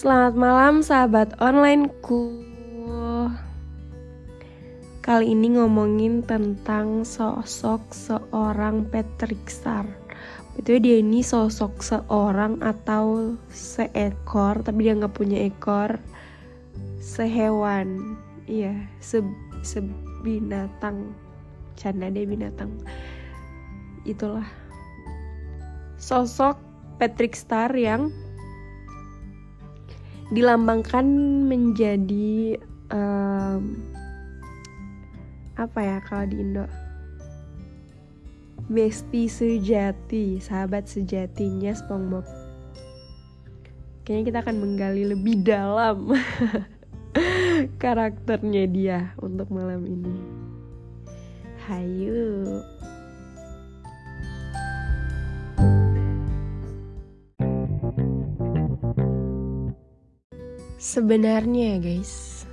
Selamat malam sahabat onlineku Kali ini ngomongin tentang sosok seorang Patrick Star Itu dia ini sosok seorang atau seekor Tapi dia nggak punya ekor. Sehewan. Iya, se sebinatang. Canda deh binatang. Itulah. Sosok Patrick Star yang dilambangkan menjadi um, apa ya kalau di Indo? Besti sejati sahabat sejatinya SpongeBob. Kayaknya kita akan menggali lebih dalam karakternya dia untuk malam ini. Hayu Sebenarnya ya guys.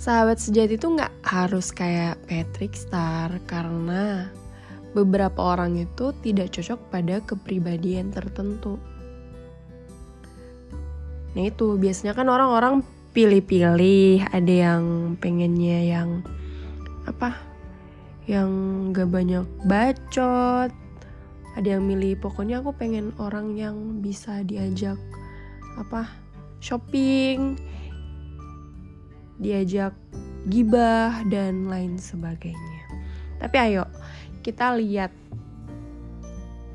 Sahabat sejati itu nggak harus kayak Patrick Star Karena beberapa orang itu tidak cocok pada kepribadian tertentu. Nah itu. Biasanya kan orang-orang pilih-pilih Ada yang pengennya yang apa yang gak banyak bacot ada yang milih. Pokoknya aku pengen orang yang bisa diajak apa shopping diajak gibah dan lain sebagainya tapi ayo kita lihat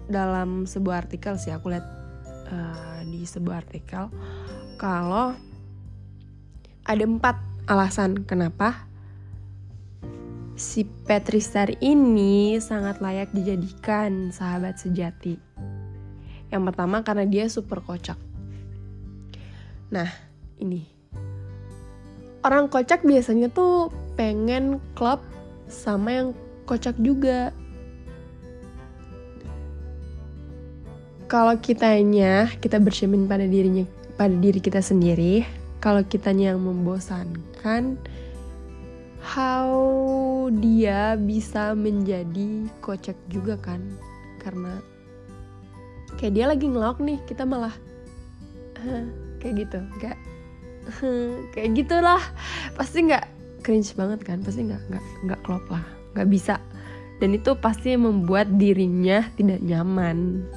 dalam sebuah artikel sih aku lihat uh, di sebuah artikel kalau ada empat alasan kenapa si Petristar ini sangat layak dijadikan sahabat sejati. Yang pertama karena dia super kocak. Nah, ini. Orang kocak biasanya tuh pengen klub sama yang kocak juga. Kalau kitanya, kita bercermin pada dirinya pada diri kita sendiri, kalau kitanya yang membosankan, how dia bisa menjadi kocak juga kan? Karena kayak dia lagi ngelok nih, kita malah kayak gitu. Nggak kayak gitulah. Pasti nggak cringe banget kan? Pasti nggak nggak nggak klop lah. Nggak bisa. Dan itu pasti membuat dirinya tidak nyaman.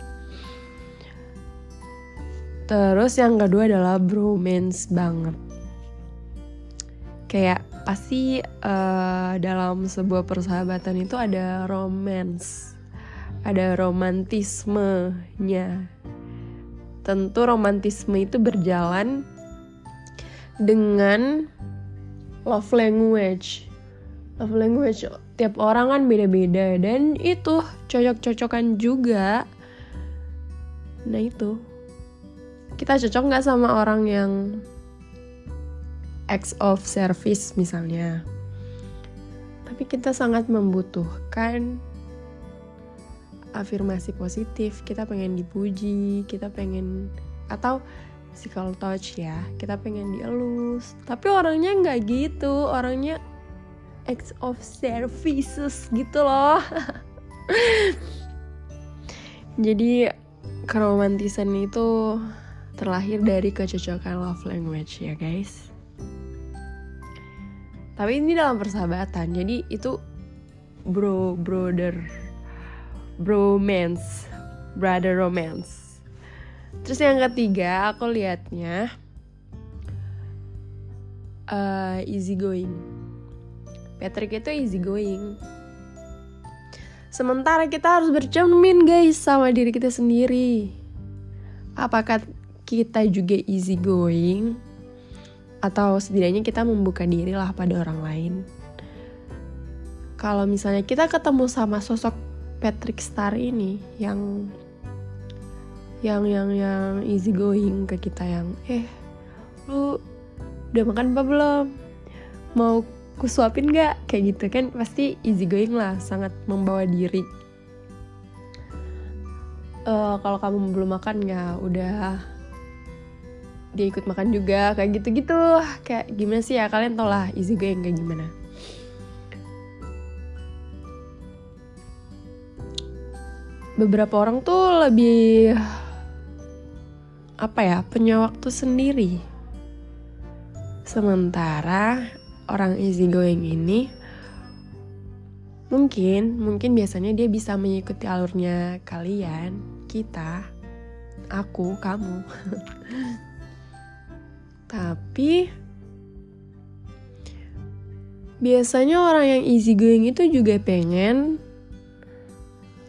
Terus yang kedua adalah bromance banget. Kayak pasti uh, dalam sebuah persahabatan itu ada romance. Ada romantismenya tentu romantisme itu berjalan dengan love language. Love language tiap orang kan beda-beda dan itu cocok-cocokan juga. Nah itu kita cocok nggak sama orang yang acts of service misalnya. Tapi kita sangat membutuhkan afirmasi positif kita pengen dipuji kita pengen atau physical touch ya kita pengen dielus. Tapi orangnya nggak gitu orangnya acts of services gitu loh. Jadi keromantisan itu terlahir dari kecocokan love language ya guys. Tapi ini dalam persahabatan jadi itu bro brother bromance, brother romance. Terus yang ketiga aku liatnya uh, easy going. Patrick itu easy going. Sementara kita harus bercermin guys sama diri kita sendiri. Apakah kita juga easy going? Atau setidaknya kita membuka diri lah pada orang lain. Kalau misalnya kita ketemu sama sosok Patrick Star ini yang yang yang yang easy going ke kita yang eh lu udah makan apa belum? Mau kusuapin nggak? Kayak gitu kan pasti easy going lah sangat membawa diri. Uh, kalau kamu belum makan ya udah dia ikut makan juga kayak gitu gitu kayak gimana sih ya kalian tau lah easy going kayak gimana beberapa orang tuh lebih apa ya punya waktu sendiri. Sementara orang easy going ini mungkin mungkin biasanya dia bisa mengikuti alurnya kalian kita aku kamu. Tapi biasanya orang yang easy going itu juga pengen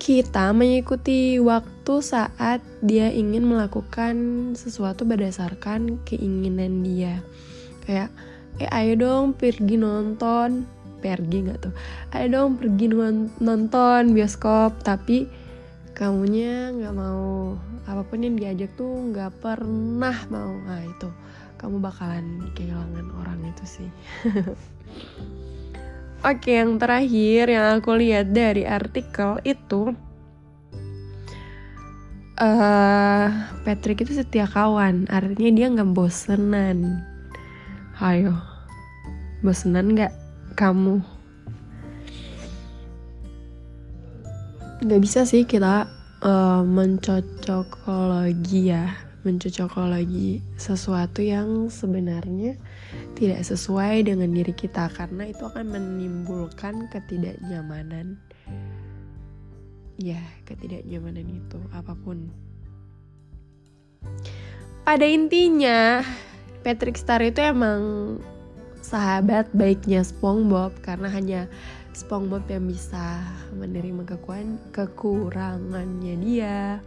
kita mengikuti waktu saat dia ingin melakukan sesuatu berdasarkan keinginan dia. Kayak, eh ayo dong pergi nonton, pergi nggak tuh? Ayo dong pergi nonton bioskop, tapi kamunya nggak mau apa pun yang diajak tuh nggak pernah mau. Nah itu kamu bakalan kehilangan orang itu sih. Oke, yang terakhir yang aku lihat dari artikel itu uh, Patrick itu setia kawan, artinya dia nggak bosenan. Ayo, bosenan nggak kamu? Gak bisa sih kita uh, mencocokologi ya, mencocokologi sesuatu yang sebenarnya tidak sesuai dengan diri kita karena itu akan menimbulkan ketidaknyamanan. Ya ketidaknyamanan itu apa pun. Pada intinya Patrick Star itu emang sahabat baiknya SpongeBob karena hanya SpongeBob yang bisa menerima kekurangannya dia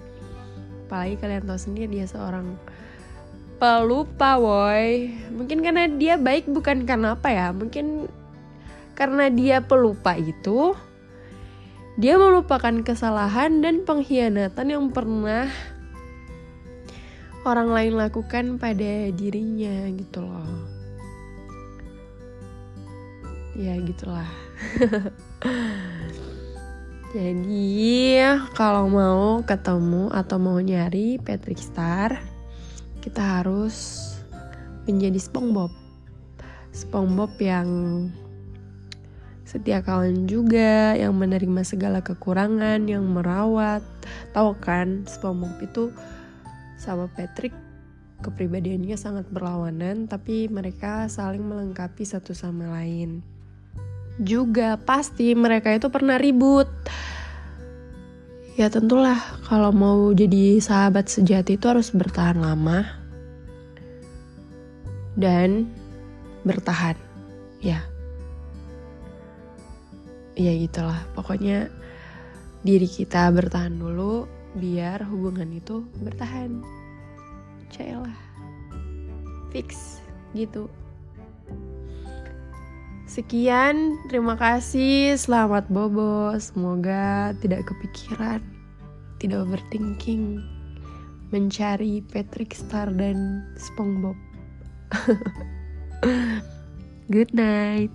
apalagi kalian tahu sendiri dia seorang pelupa woi. Mungkin karena dia baik bukan karena apa ya. Mungkin karena dia pelupa itu dia melupakan kesalahan dan pengkhianatan yang pernah orang lain lakukan pada dirinya gitu loh. Ya gitulah jadi kalau mau ketemu atau mau nyari Patrick Star kita harus menjadi SpongeBob. SpongeBob yang setia kawan juga, yang menerima segala kekurangan, yang merawat. Tahu kan, SpongeBob itu sama Patrick kepribadiannya sangat berlawanan, tapi mereka saling melengkapi satu sama lain. Juga pasti mereka itu pernah ribut. Ya tentulah kalau mau jadi sahabat sejati itu harus bertahan lama dan bertahan. Ya. Ya gitulah. Pokoknya diri kita bertahan dulu biar hubungan itu bertahan. Cailah. Fix gitu. Sekian, terima kasih. Selamat bobo. Semoga tidak kepikiran, tidak overthinking, mencari Patrick Star dan SpongeBob. Good night.